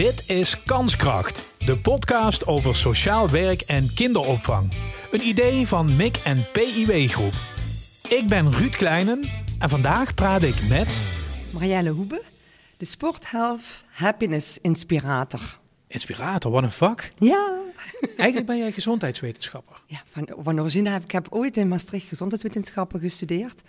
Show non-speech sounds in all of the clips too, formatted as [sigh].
Dit is Kanskracht, de podcast over sociaal werk en kinderopvang. Een idee van MIC en PIW Groep. Ik ben Ruud Kleinen en vandaag praat ik met... Marielle Hoebe, de Sporthealth Happiness Inspirator. Inspirator, wat een vak. Ja. Eigenlijk ben jij gezondheidswetenschapper. Ja, van, van origine heb ik heb ooit in Maastricht gezondheidswetenschappen gestudeerd.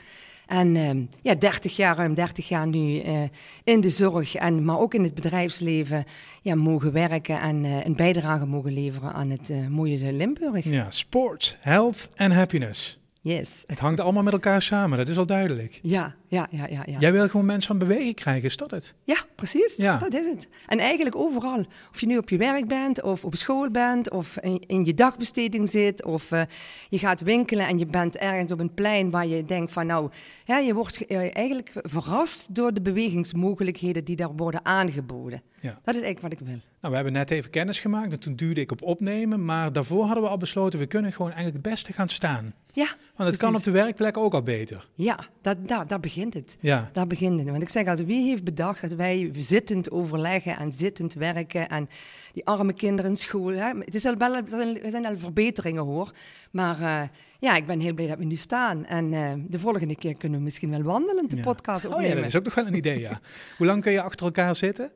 En uh, ja, 30 jaar, ruim 30 jaar nu uh, in de zorg, en, maar ook in het bedrijfsleven ja, mogen werken en uh, een bijdrage mogen leveren aan het mooie Limburg. Ja, sport, health en happiness. Yes. Het hangt allemaal met elkaar samen, dat is al duidelijk. Ja, ja, ja, ja. ja. Jij wil gewoon mensen van beweging krijgen, is dat het? Ja, precies. Ja. Dat is het. En eigenlijk overal. Of je nu op je werk bent, of op school bent, of in, in je dagbesteding zit, of uh, je gaat winkelen en je bent ergens op een plein waar je denkt van nou, je wordt uh, eigenlijk verrast door de bewegingsmogelijkheden die daar worden aangeboden. Ja. Dat is eigenlijk wat ik wil. Nou, we hebben net even kennis gemaakt en toen duurde ik op opnemen, maar daarvoor hadden we al besloten, we kunnen gewoon eigenlijk het beste gaan staan. Ja, Want het precies. kan op de werkplek ook al beter. Ja, dat, dat, daar begint het. Ja. Daar begint het. Want ik zeg altijd, wie heeft bedacht dat wij zittend overleggen en zittend werken en die arme kinderen in school. Hè? Het is al wel, er zijn al verbeteringen hoor, maar uh, ja, ik ben heel blij dat we nu staan. En uh, de volgende keer kunnen we misschien wel wandelen, de ja. podcast opnemen. Oh ja, dat is ook nog wel een idee, ja. [laughs] Hoe lang kun je achter elkaar zitten?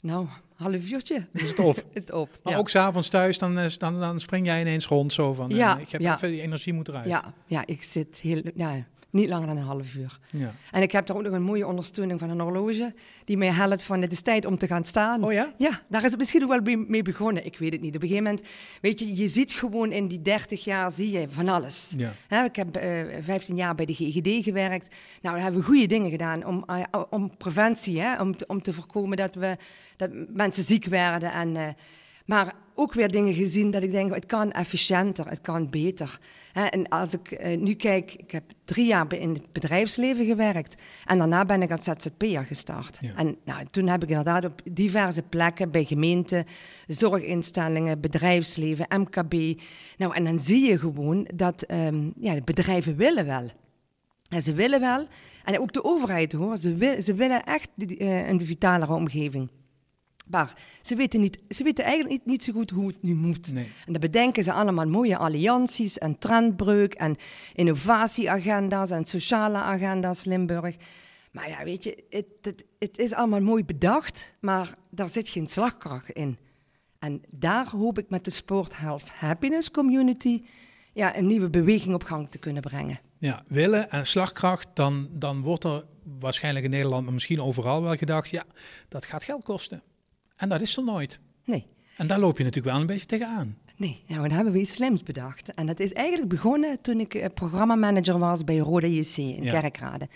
Nou, half uurtje. Is het op? [laughs] is het op, Maar ja. ook s'avonds thuis, dan, dan, dan spring jij ineens rond zo van, ja, uh, ik heb ja. even die energie moet eruit. Ja, ja ik zit heel, ja, niet langer dan een half uur. Ja. En ik heb daar ook nog een mooie ondersteuning van een horloge die mij helpt van het is tijd om te gaan staan. Oh ja? Ja, daar is het misschien ook wel mee begonnen. Ik weet het niet. Op een gegeven moment, weet je, je ziet gewoon in die 30 jaar zie je van alles. Ja. He, ik heb uh, 15 jaar bij de GGD gewerkt. Nou, daar hebben we goede dingen gedaan om, uh, om preventie, hè, om, te, om te voorkomen dat, we, dat mensen ziek werden. En, uh, maar ook weer dingen gezien dat ik denk, het kan efficiënter, het kan beter. En als ik uh, nu kijk, ik heb drie jaar in het bedrijfsleven gewerkt. En daarna ben ik als ZZP'er gestart. Ja. En nou, toen heb ik inderdaad op diverse plekken, bij gemeenten, zorginstellingen, bedrijfsleven, MKB. Nou, en dan zie je gewoon dat um, ja, de bedrijven willen wel. En ze willen wel. En ook de overheid hoor, ze, wil, ze willen echt die, uh, een vitalere omgeving. Maar ze weten, niet, ze weten eigenlijk niet, niet zo goed hoe het nu moet. Nee. En dan bedenken ze allemaal mooie allianties en trendbreuk en innovatieagenda's en sociale agenda's Limburg. Maar ja, weet je, het, het, het is allemaal mooi bedacht, maar daar zit geen slagkracht in. En daar hoop ik met de Sport Health Happiness Community ja, een nieuwe beweging op gang te kunnen brengen. Ja, willen en slagkracht, dan, dan wordt er waarschijnlijk in Nederland, maar misschien overal wel gedacht, ja, dat gaat geld kosten. En dat is er nooit. Nee. En daar loop je natuurlijk wel een beetje tegenaan. Nee, nou, dan hebben we iets slims bedacht. En dat is eigenlijk begonnen toen ik uh, programmamanager was bij Roda JC in ja. Kerkrade.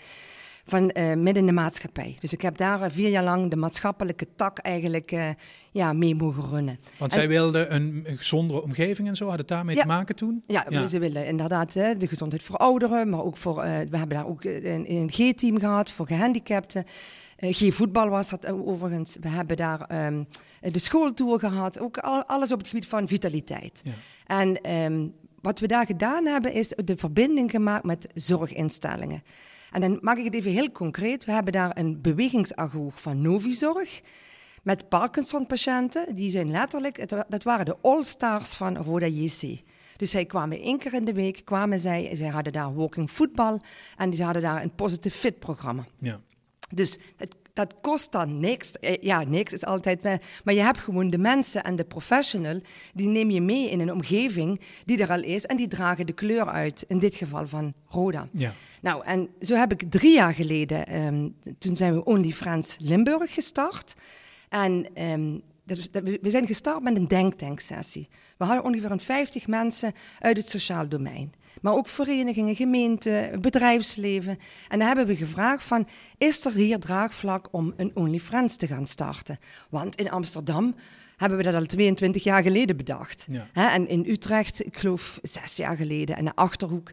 Van uh, midden in de maatschappij. Dus ik heb daar uh, vier jaar lang de maatschappelijke tak eigenlijk uh, ja, mee mogen runnen. Want en, zij wilden een, een gezondere omgeving en zo, had het daarmee ja, te maken toen? Ja, ja, ze willen inderdaad de gezondheid voor ouderen, maar ook voor, we hebben daar ook een, een G-team gehad voor gehandicapten. Uh, geen voetbal was dat overigens. We hebben daar um, de schooltour gehad. Ook al, alles op het gebied van vitaliteit. Ja. En um, wat we daar gedaan hebben, is de verbinding gemaakt met zorginstellingen. En dan maak ik het even heel concreet. We hebben daar een bewegingsagoog van Novizorg. Met Parkinson-patiënten. Die zijn letterlijk, dat waren de all-stars van Roda JC. Dus zij kwamen één keer in de week, kwamen zij, zij hadden daar walking voetbal. En ze hadden daar een positive fit programma. Ja. Dus het, dat kost dan niks. Ja, niks is altijd. Maar je hebt gewoon de mensen en de professional, die neem je mee in een omgeving die er al is en die dragen de kleur uit. In dit geval van Roda. Ja. Nou, en zo heb ik drie jaar geleden, um, toen zijn we Only Friends Limburg gestart. En um, dus we zijn gestart met een denktanksessie. We hadden ongeveer een 50 mensen uit het sociaal domein. Maar ook verenigingen, gemeenten, bedrijfsleven. En dan hebben we gevraagd van, is er hier draagvlak om een OnlyFriends te gaan starten? Want in Amsterdam hebben we dat al 22 jaar geleden bedacht. Ja. En in Utrecht, ik geloof zes jaar geleden, en de Achterhoek.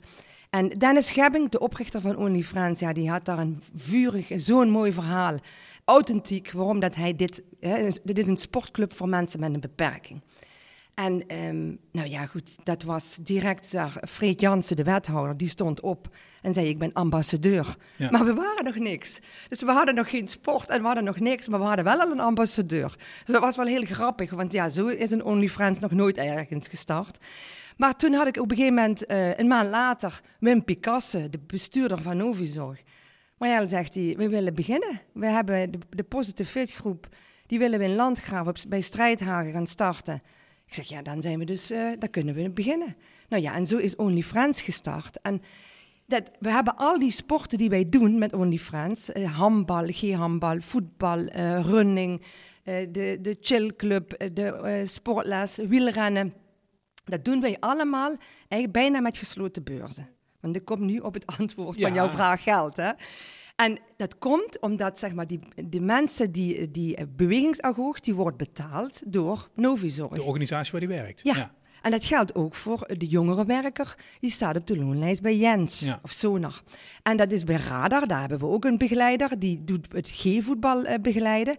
En Dennis Schebbing, de oprichter van OnlyFriends, ja, die had daar een vurig, zo'n mooi verhaal. Authentiek, waarom dat hij dit... Hè, dit is een sportclub voor mensen met een beperking. En ehm, nou ja, goed, dat was direct daar. Freek Jansen, de wethouder, die stond op en zei: Ik ben ambassadeur. Maar we waren nog niks. Dus we hadden nog geen sport en we hadden nog niks, maar we hadden wel al een ambassadeur. Dus dat was wel heel grappig, want ja, zo is een OnlyFriends nog nooit ergens gestart. Maar toen had ik op een gegeven moment, uh, een maand later, Wim Picasso, de bestuurder van Novizorg. Marjel zegt hij: We willen beginnen. We hebben de, de Positive Fit groep, die willen we in Landgraaf bij Strijdhagen gaan starten. Ik zeg, ja, dan zijn we dus, uh, dan kunnen we beginnen. Nou ja, en zo is OnlyFriends gestart. En dat, we hebben al die sporten die wij doen met OnlyFriends. Uh, handbal, G-handbal, voetbal, uh, running, de, de chillclub, de sportles, wielrennen. Dat doen wij allemaal eigenlijk bijna met gesloten beurzen. Want ik kom nu op het antwoord van jouw vraag geld. Hè? En dat komt omdat zeg maar, die, die mensen, die, die bewegingsagoog, die wordt betaald door Novizorg. De organisatie waar die werkt. Ja. En dat geldt ook voor de jongere werker, die staat op de loonlijst bij Jens of Sonar. En dat is bij Radar, daar hebben we ook een begeleider, die doet het G-voetbal uh, begeleiden.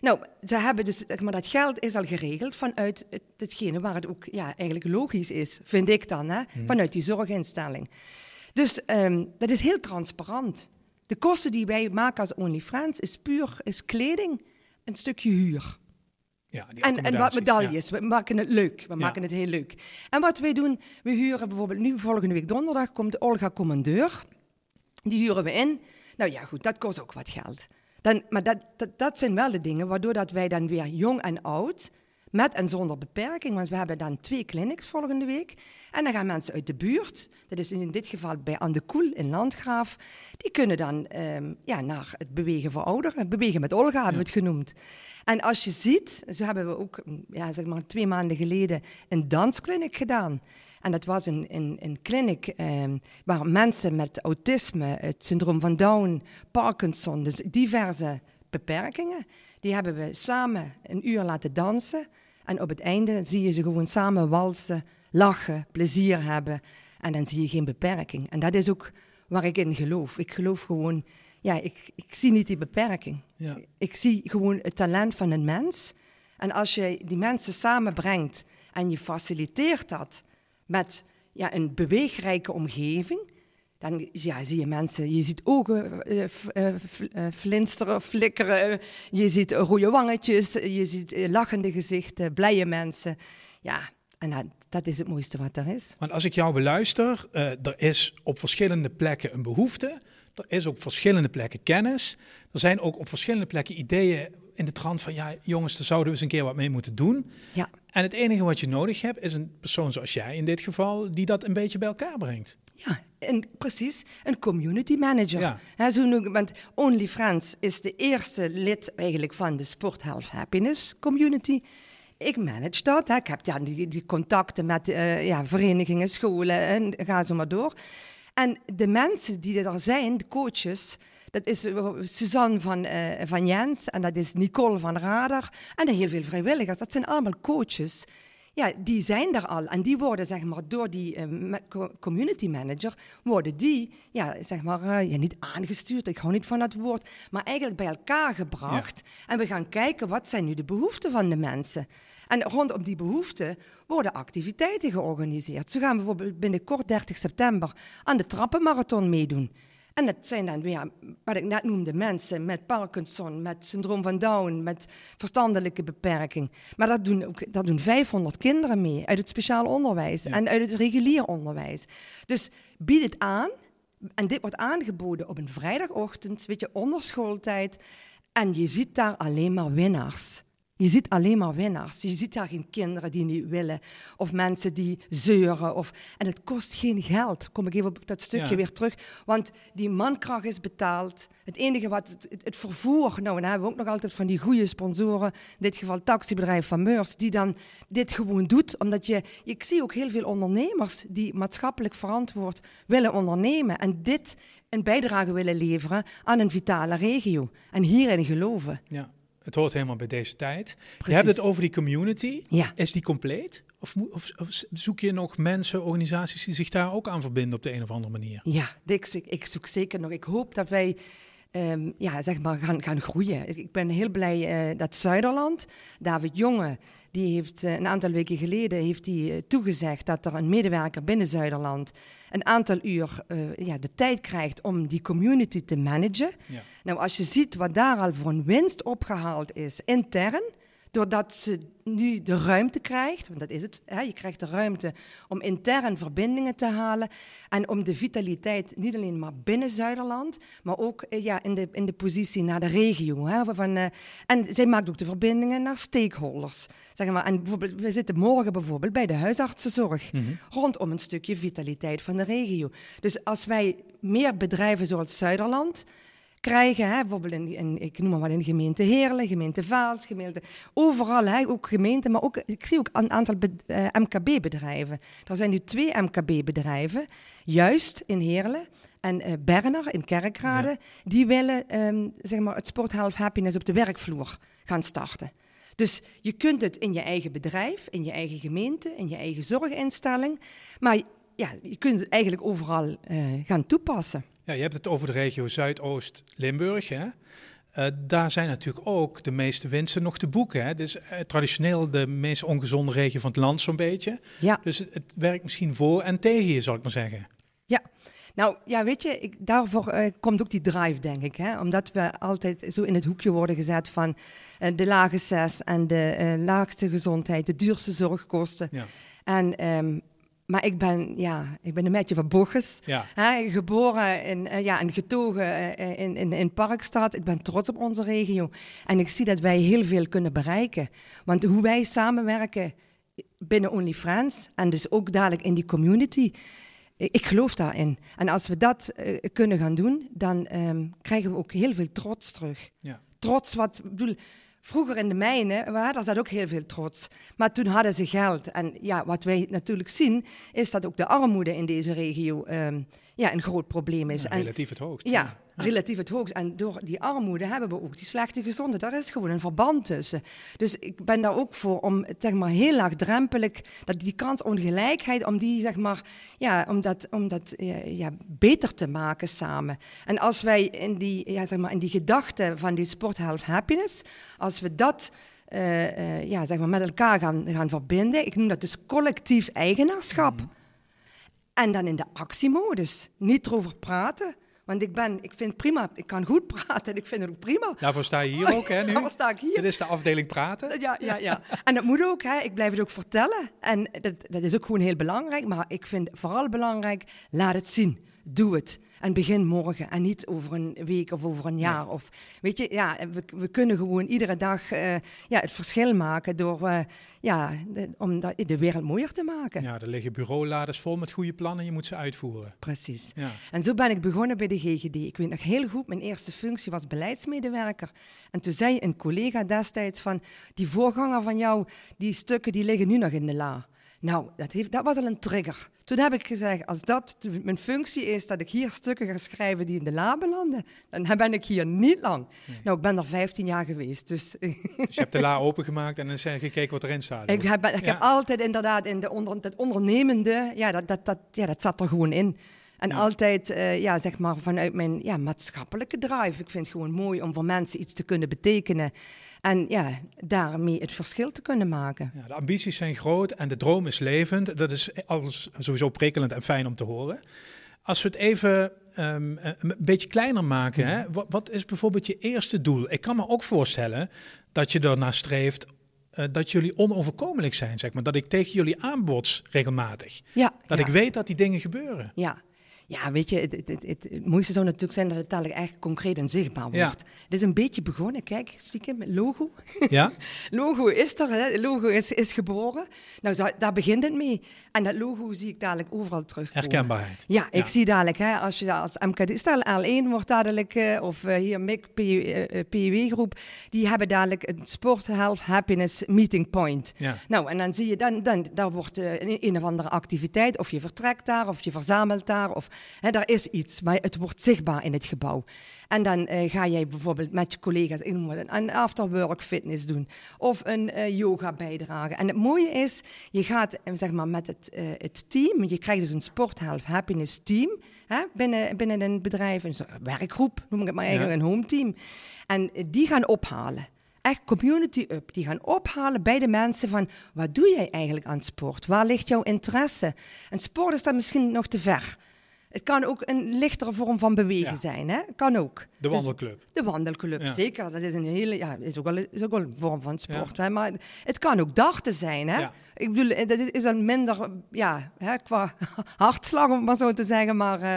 Nou, ze hebben dus, maar dat geld is al geregeld vanuit het, hetgene waar het ook ja, eigenlijk logisch is, vind ik dan, hè? Hmm. vanuit die zorginstelling. Dus um, dat is heel transparant. De kosten die wij maken als OnlyFriends is puur is kleding, een stukje huur. Ja, en, en wat medailles. We maken het leuk. We maken het heel leuk. En wat wij doen, we huren bijvoorbeeld nu volgende week donderdag komt Olga Commandeur. Die huren we in. Nou ja, goed, dat kost ook wat geld. Dan, maar dat, dat, dat zijn wel de dingen waardoor dat wij dan weer jong en oud met en zonder beperking. Want we hebben dan twee clinics volgende week. En dan gaan mensen uit de buurt, dat is in dit geval bij Aan de Koel in Landgraaf, die kunnen dan um, ja, naar het bewegen voor ouderen. Bewegen met Olga hebben we het genoemd. En als je ziet, zo hebben we ook ja, zeg maar twee maanden geleden een dansclinic gedaan. En dat was een, een, een clinic um, waar mensen met autisme, het syndroom van Down, Parkinson, dus diverse beperkingen, die hebben we samen een uur laten dansen. En op het einde zie je ze gewoon samen walsen, lachen, plezier hebben. En dan zie je geen beperking. En dat is ook waar ik in geloof. Ik geloof gewoon, ja, ik, ik zie niet die beperking. Ja. Ik zie gewoon het talent van een mens. En als je die mensen samenbrengt en je faciliteert dat met ja, een beweegrijke omgeving, dan ja, zie je mensen, je ziet ogen uh, uh, flinsteren, flikkeren, je ziet rode wangetjes, je ziet lachende gezichten, blije mensen. Ja, en dat, dat, is het mooiste wat er is. Want als ik jou beluister, er is op verschillende plekken een behoefte, er is op verschillende plekken kennis, er zijn ook op verschillende plekken ideeën in de trant van, ja jongens, daar zouden we eens een keer wat mee moeten doen. Ja. En het enige wat je nodig hebt is een persoon zoals jij in dit geval, die dat een beetje bij elkaar brengt. Ja, precies, een community manager. Ja. zo noem, want OnlyFriends is de eerste lid eigenlijk van de Sport Health Happiness community. Ik manage dat. Ik heb ja, die, die contacten met uh, ja, verenigingen, scholen en ga zo maar door. En de mensen die er zijn, de coaches, dat is eh, Suzanne van, uh, van Jens en dat is Nicole van Radar en heel veel vrijwilligers. Dat zijn allemaal coaches ja, die zijn er al. En die worden, zeg maar, door die uh, community manager, worden die, ja, zeg maar, uh, ja, niet aangestuurd, ik hou niet van dat woord, maar eigenlijk bij elkaar gebracht. En we gaan kijken, wat zijn nu de behoeften van de mensen? En rondom die behoeften worden activiteiten georganiseerd. Zo gaan we bijvoorbeeld binnenkort 30 september aan de trappenmarathon meedoen. En dat zijn dan weer, wat ik net noemde, mensen met Parkinson, met syndroom van Down, met verstandelijke beperking. Maar dat doen, ook, dat doen 500 kinderen mee uit het speciaal onderwijs en uit het regulier onderwijs. Dus bied het aan. En dit wordt aangeboden op een vrijdagochtend, weet je, onder schooltijd. En je ziet daar alleen maar winnaars. Je ziet alleen maar winnaars. Je ziet daar geen kinderen die niet willen. Of mensen die zeuren. Of... En het kost geen geld. Kom ik even op dat stukje weer terug. Want die mankracht is betaald. Het enige wat het, het, vervoer. Nou, dan hebben we ook nog altijd van die goede sponsoren. In dit geval taxibedrijf van Meurs. Die dan dit gewoon doet. Omdat je. Ik zie ook heel veel ondernemers die maatschappelijk verantwoord willen ondernemen. En dit een bijdrage willen leveren aan een vitale regio. En hierin geloven. Ja. Het hoort helemaal bij deze tijd. Je hebt het over die community. Ja. Is die compleet? Of, of, of, zoek je nog mensen, organisaties die zich daar ook aan verbinden op de een of andere manier? Ja, ik, ik zoek zeker nog. Ik hoop dat wij ehm, ja, zeg maar gaan, gaan groeien. Ik ben heel blij uh, dat Zuiderland, David Jonge, die heeft een aantal weken geleden heeft die, toegezegd dat er een medewerker binnen Zuiderland een aantal uur ja, de tijd krijgt om die community te managen. Ja. Nou, als je ziet wat daar al voor een winst opgehaald is intern, doordat ze nu de ruimte krijgt, want dat is het, hè, je krijgt de ruimte om intern verbindingen te halen en om de vitaliteit niet alleen maar binnen Zuiderland, maar ook eh, ja, in, de, in de positie naar de regio. Hè, van, uh, en zij maakt ook de verbindingen naar stakeholders. Zeg maar. En bijvoorbeeld, we zitten morgen bijvoorbeeld bij de huisartsenzorg, mm rondom een stukje vitaliteit van de regio. Dus als wij meer bedrijven zoals Zuiderland krijgen. Hè, bijvoorbeeld in, in, ik noem maar wat in de gemeente Heerlen, gemeente Vaals, gemeente, overal, hè, ook gemeenten, maar ook, ik zie ook een aantal uh, MKB-bedrijven. Er zijn nu twee MKB-bedrijven, juist in Heerlen en uh, Berner in Kerkrade, die willen um, zeg maar het Sport Health Happiness op de werkvloer gaan starten. Dus je kunt het in je eigen bedrijf, in je eigen gemeente, in je eigen zorginstelling, maar ja, je kunt het eigenlijk overal uh, gaan toepassen. Ja, je hebt het over de regio Zuidoost-Limburg. Hè? Uh, daar zijn natuurlijk ook de meeste winsten nog te boeken. Hè? Dus uh, traditioneel de meest ongezonde regio van het land zo'n beetje. Ja. Dus het, werkt misschien voor en tegen je, zal ik maar zeggen. Ja, nou ja, weet je, ik, daarvoor uh, komt ook die drive, denk ik. Hè? Omdat we altijd zo in het hoekje worden gezet van de lage zes en de laagste gezondheid, de duurste zorgkosten. Ja. En um, maar ik ben, ja, ik ben een meisje van Boches. Ja. Hè, geboren in, uh, ja, en getogen uh, in, in, in Parkstad. Ik ben trots op onze regio. En ik zie dat wij heel veel kunnen bereiken. Want hoe wij samenwerken binnen OnlyFriends en dus ook dadelijk in die community, ik geloof daarin. En als we dat uh, kunnen gaan doen, dan um, krijgen we ook heel veel trots terug. Ja. Trots wat, bedoel, Vroeger in de mijnen, daar zat ook heel veel trots. Maar toen hadden ze geld. En ja, wat wij natuurlijk zien, is dat ook de armoede in deze regio um, ja, een groot probleem is. Ja, relatief het hoogst. Ja, relatief het hoogst. En door die armoede hebben we ook die slechte gezondheid. Daar is gewoon een verband tussen. Dus ik ben daar ook voor om zeg maar, heel laagdrempelig, dat die kansongelijkheid, om die zeg maar, ja, om dat, om dat ja, beter te maken samen. En als wij in die, ja, zeg maar, in die gedachte van die sport health happiness, als we dat uh, uh, ja, zeg maar, met elkaar gaan, gaan verbinden, ik noem dat dus collectief eigenaarschap. Mhm. En dan in de actiemodus. Niet erover praten. Want ik ben, ik vind prima, ik kan goed [laughs] praten en ik vind het ook prima. Daarvoor sta je hier ook, hè? [laughs] Nu? Daarvoor sta ik hier. Dit is de afdeling praten. Ja, ja, ja. En dat moet ook, hè? Ik blijf het ook vertellen. En dat, dat is ook gewoon heel belangrijk. Maar ik vind vooral belangrijk, laat het zien. Doe het. En begin morgen en niet over een week of over een jaar. Of, weet je, ja, we, we kunnen gewoon iedere dag uh, ja, het verschil maken door uh, ja, de, om de wereld mooier te maken. Ja, er liggen bureauladers vol met goede plannen, je moet ze uitvoeren. Precies. Ja. En zo ben ik begonnen bij de GGD. Ik weet nog heel goed, mijn eerste functie was beleidsmedewerker. En toen zei een collega destijds van, die voorganger van jou, die stukken die liggen nu nog in de la. Nou, dat, heeft, dat was al een trigger. Toen heb ik gezegd, als dat mijn functie is, dat ik hier stukken ga schrijven die in de la belanden, dan [laughs] ben ik hier niet lang. Nou, ik ben er 15 jaar geweest, dus... [laughs] Dus je hebt de la opengemaakt en dan zijn gekeken wat erin staat? Ik, heb, ik heb altijd inderdaad in de onder, het ondernemende, ja dat, dat, dat, ja, dat zat er gewoon in. En altijd, uh, ja, zeg maar, vanuit mijn ja, maatschappelijke drive. Ik vind het gewoon mooi om voor mensen iets te kunnen betekenen. En ja, daarmee het verschil te kunnen maken. Ja, de ambities zijn groot en de droom is levend. Dat is alles sowieso prikkelend en fijn om te horen. Als we het even um, een beetje kleiner maken, hè? Wat, wat, is bijvoorbeeld je eerste doel? Ik kan me ook voorstellen dat je ernaar streeft uh, dat jullie onoverkomelijk zijn, zeg maar. Dat ik tegen jullie aanbods regelmatig. Ja, dat ik weet dat die dingen gebeuren. Ja, ja, weet je, het, het, het, het, mooiste zou natuurlijk zijn dat het dadelijk echt concreet en zichtbaar wordt. Ja. Het is een beetje begonnen, kijk, stiekem, met logo. Ja? [laughs] logo is er, hè? logo is, is geboren. Nou, daar begint het mee. En dat logo zie ik dadelijk overal terug. Herkenbaarheid. Ja, ik zie dadelijk, hè, als je als MKD, stel L1 wordt dadelijk, uh, of uh, hier MIC, PW-groep, die hebben dadelijk een Sport Health Happiness Meeting Point. Ja. Nou, en dan zie je, dan, dan daar wordt uh, een, een of andere activiteit, of je vertrekt daar, of je verzamelt daar, of Hè, daar is iets, maar het wordt zichtbaar in het gebouw. En dan uh, ga jij bijvoorbeeld met je collega's een afterwork fitness doen of een uh, yoga bijdragen. En het mooie is, je gaat zeg maar, met het, uh, het team, je krijgt dus een Sport Health Happiness team hè, binnen, binnen een bedrijf, een werkgroep, noem ik het maar eigenlijk, een home team. En die gaan ophalen echt community up. Die gaan ophalen bij de mensen van wat doe jij eigenlijk aan sport? Waar ligt jouw interesse? En sport is dan misschien nog te ver. Het kan ook een lichtere vorm van bewegen zijn, hè? Kan ook. De dus wandelclub. de wandelclub, zeker. Dat is een hele, ja, is ook wel, is ook wel een vorm van sport. Hè? Maar het kan ook darten zijn, hè? Ik bedoel, eh, dat is dan minder, ja, hè, qua [laughs] hartslag, om maar zo te zeggen. Maar, uh,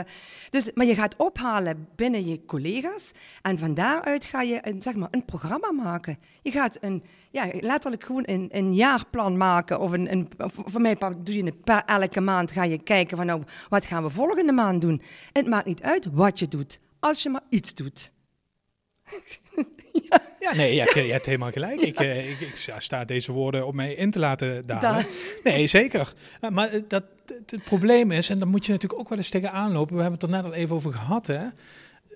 dus, maar je gaat ophalen binnen je collega's. En van daaruit ga je een, zeg maar, een programma maken. Je gaat een, ja, letterlijk gewoon een, een jaarplan maken. Of, een, een, of voor mij doe je het per elke maand ga je kijken van nou, wat gaan we volgende maand doen. Het maakt niet uit wat je doet, als je maar iets doet. [laughs] ja. ja. nee, je hebt, je hebt helemaal gelijk. Ik, eh, ik, ik, sta deze woorden op mij in te laten dalen. Nee, zeker. Maar eh, dat, het probleem is, en daar moet je natuurlijk ook wel eens tegenaan lopen. We hebben het er net al even over gehad, hè.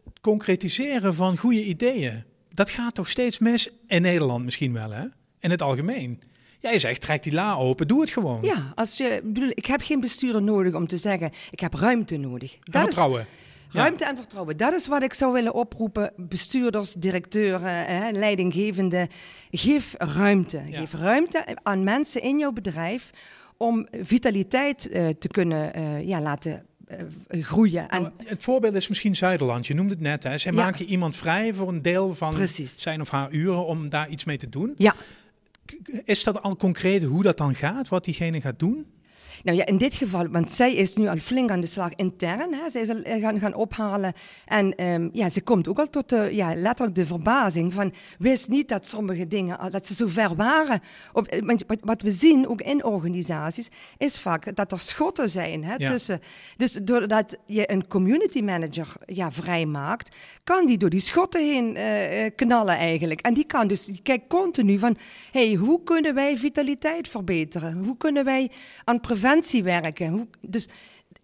Het concretiseren van goede ideeën. Dat gaat toch steeds mis in Nederland misschien wel, hè? In het algemeen. Jij zegt, trek die la open, doe het gewoon. Ja, als je, bedoel, ik heb geen bestuurder nodig om te zeggen, ik heb ruimte nodig. Dat vertrouwen. Ruimte en vertrouwen, dat is wat ik zou willen oproepen. Bestuurders, directeuren, eh, leidinggevenden. Geef ruimte. Geef ruimte aan mensen in jouw bedrijf om vitaliteit uh, te kunnen uh, ja, laten uh, groeien. Nou, en... het voorbeeld is misschien Zuiderland. Je noemde het net. Hè. Zij ja. maken iemand vrij voor een deel van Precies. zijn of haar uren om daar iets mee te doen. Ja. Is dat al concreet hoe dat dan gaat? Wat diegene gaat doen? Nou ja, in dit geval, want zij is nu al flink aan de slag intern. Hè. Zij is al gaan, gaan ophalen. En um, ja, ze komt ook al tot de, ja, letterlijk de verbazing van... wist niet dat sommige dingen, dat ze zo ver waren. Op, eh, wat we zien, ook in organisaties, is vaak dat er schotten zijn hè, ja. tussen... Dus doordat je een community manager ja, vrijmaakt... kan die door die schotten heen uh, knallen eigenlijk. En die kan dus, die kijkt continu van... hey, hoe kunnen wij vitaliteit verbeteren? Hoe kunnen wij aan preventie werken. Dus,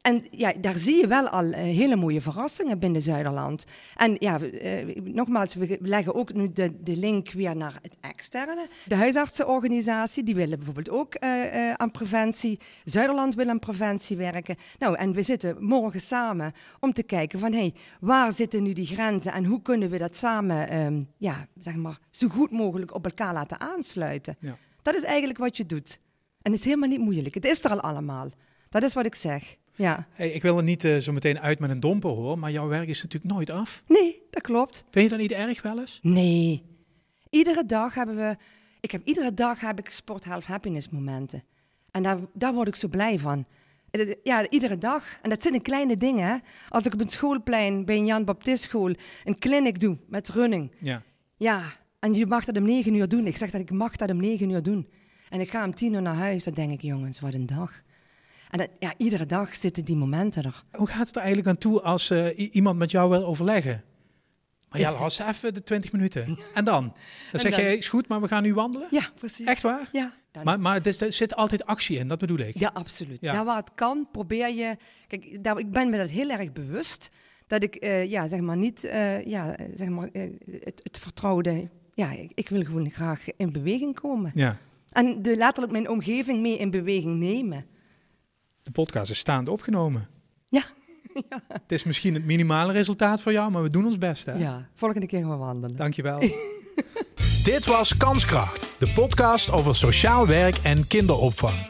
en ja, daar zie je wel al uh, hele mooie verrassingen binnen Zuiderland. En ja, uh, nogmaals, we leggen ook nu de, de link weer naar het externe. De huisartsenorganisatie, die willen bijvoorbeeld ook uh, aan preventie. Zuiderland wil aan preventie werken. Nou, en we zitten morgen samen om te kijken van, hé, hey, waar zitten nu die grenzen en hoe kunnen we dat samen, um, ja, zeg maar, zo goed mogelijk op elkaar laten aansluiten. Ja. Dat is eigenlijk wat je doet. En het is helemaal niet moeilijk. Het is er al allemaal. Dat is wat ik zeg. Ja. Hey, ik wil er niet uh, zo meteen uit met een domper hoor, maar jouw werk is natuurlijk nooit af. Nee, dat klopt. Vind je dat niet erg wel eens? Nee. Iedere dag hebben we, ik heb iedere dag heb ik sport health happiness momenten. En daar, daar word ik zo blij van. Ja, iedere dag. En dat zijn de kleine dingen. Als ik op een schoolplein bij een Jan Baptist school een clinic doe met running. Ja. Ja, en je mag dat om negen uur doen. Ik zeg dat ik mag dat om negen uur doen. En ik ga om tien uur naar huis, dan denk ik, jongens, wat een dag. En ja, iedere dag zitten die momenten er. Hoe gaat het er eigenlijk aan toe als uh, iemand met jou wil overleggen? Maar ja, las even de 20 minuten. En dan? Dan zeg je, is goed, maar we gaan nu wandelen? Ja, precies. Echt waar? Ja. Maar, maar er zit altijd actie in, dat bedoel ik. Ja, absoluut. Ja. Daar waar het kan, probeer je... Kijk, daar, ik ben me dat heel erg bewust. Dat ik, uh, ja, zeg maar, niet, uh, ja, zeg maar, het, het vertrouwde... Ja, ik, ik, wil gewoon graag in beweging komen. Ja. En de, letterlijk mijn omgeving mee in beweging nemen. De podcast is staand opgenomen. Ja. [laughs] ja. Het is misschien het minimale resultaat voor jou, maar we doen ons best. Hè? Ja, volgende keer gaan we wandelen. Dankjewel. [laughs] Dit was Kanskracht, de podcast over sociaal werk en kinderopvang.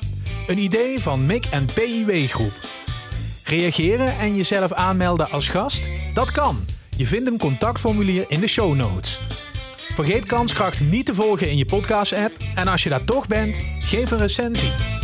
Een idee van MIC en PIW Groep. Reageren en jezelf aanmelden als gast? Dat kan. Je vindt een contactformulier in de show notes. Vergeet Kanskracht niet te volgen in je podcast-app. En als je daar toch bent, geef een recensie.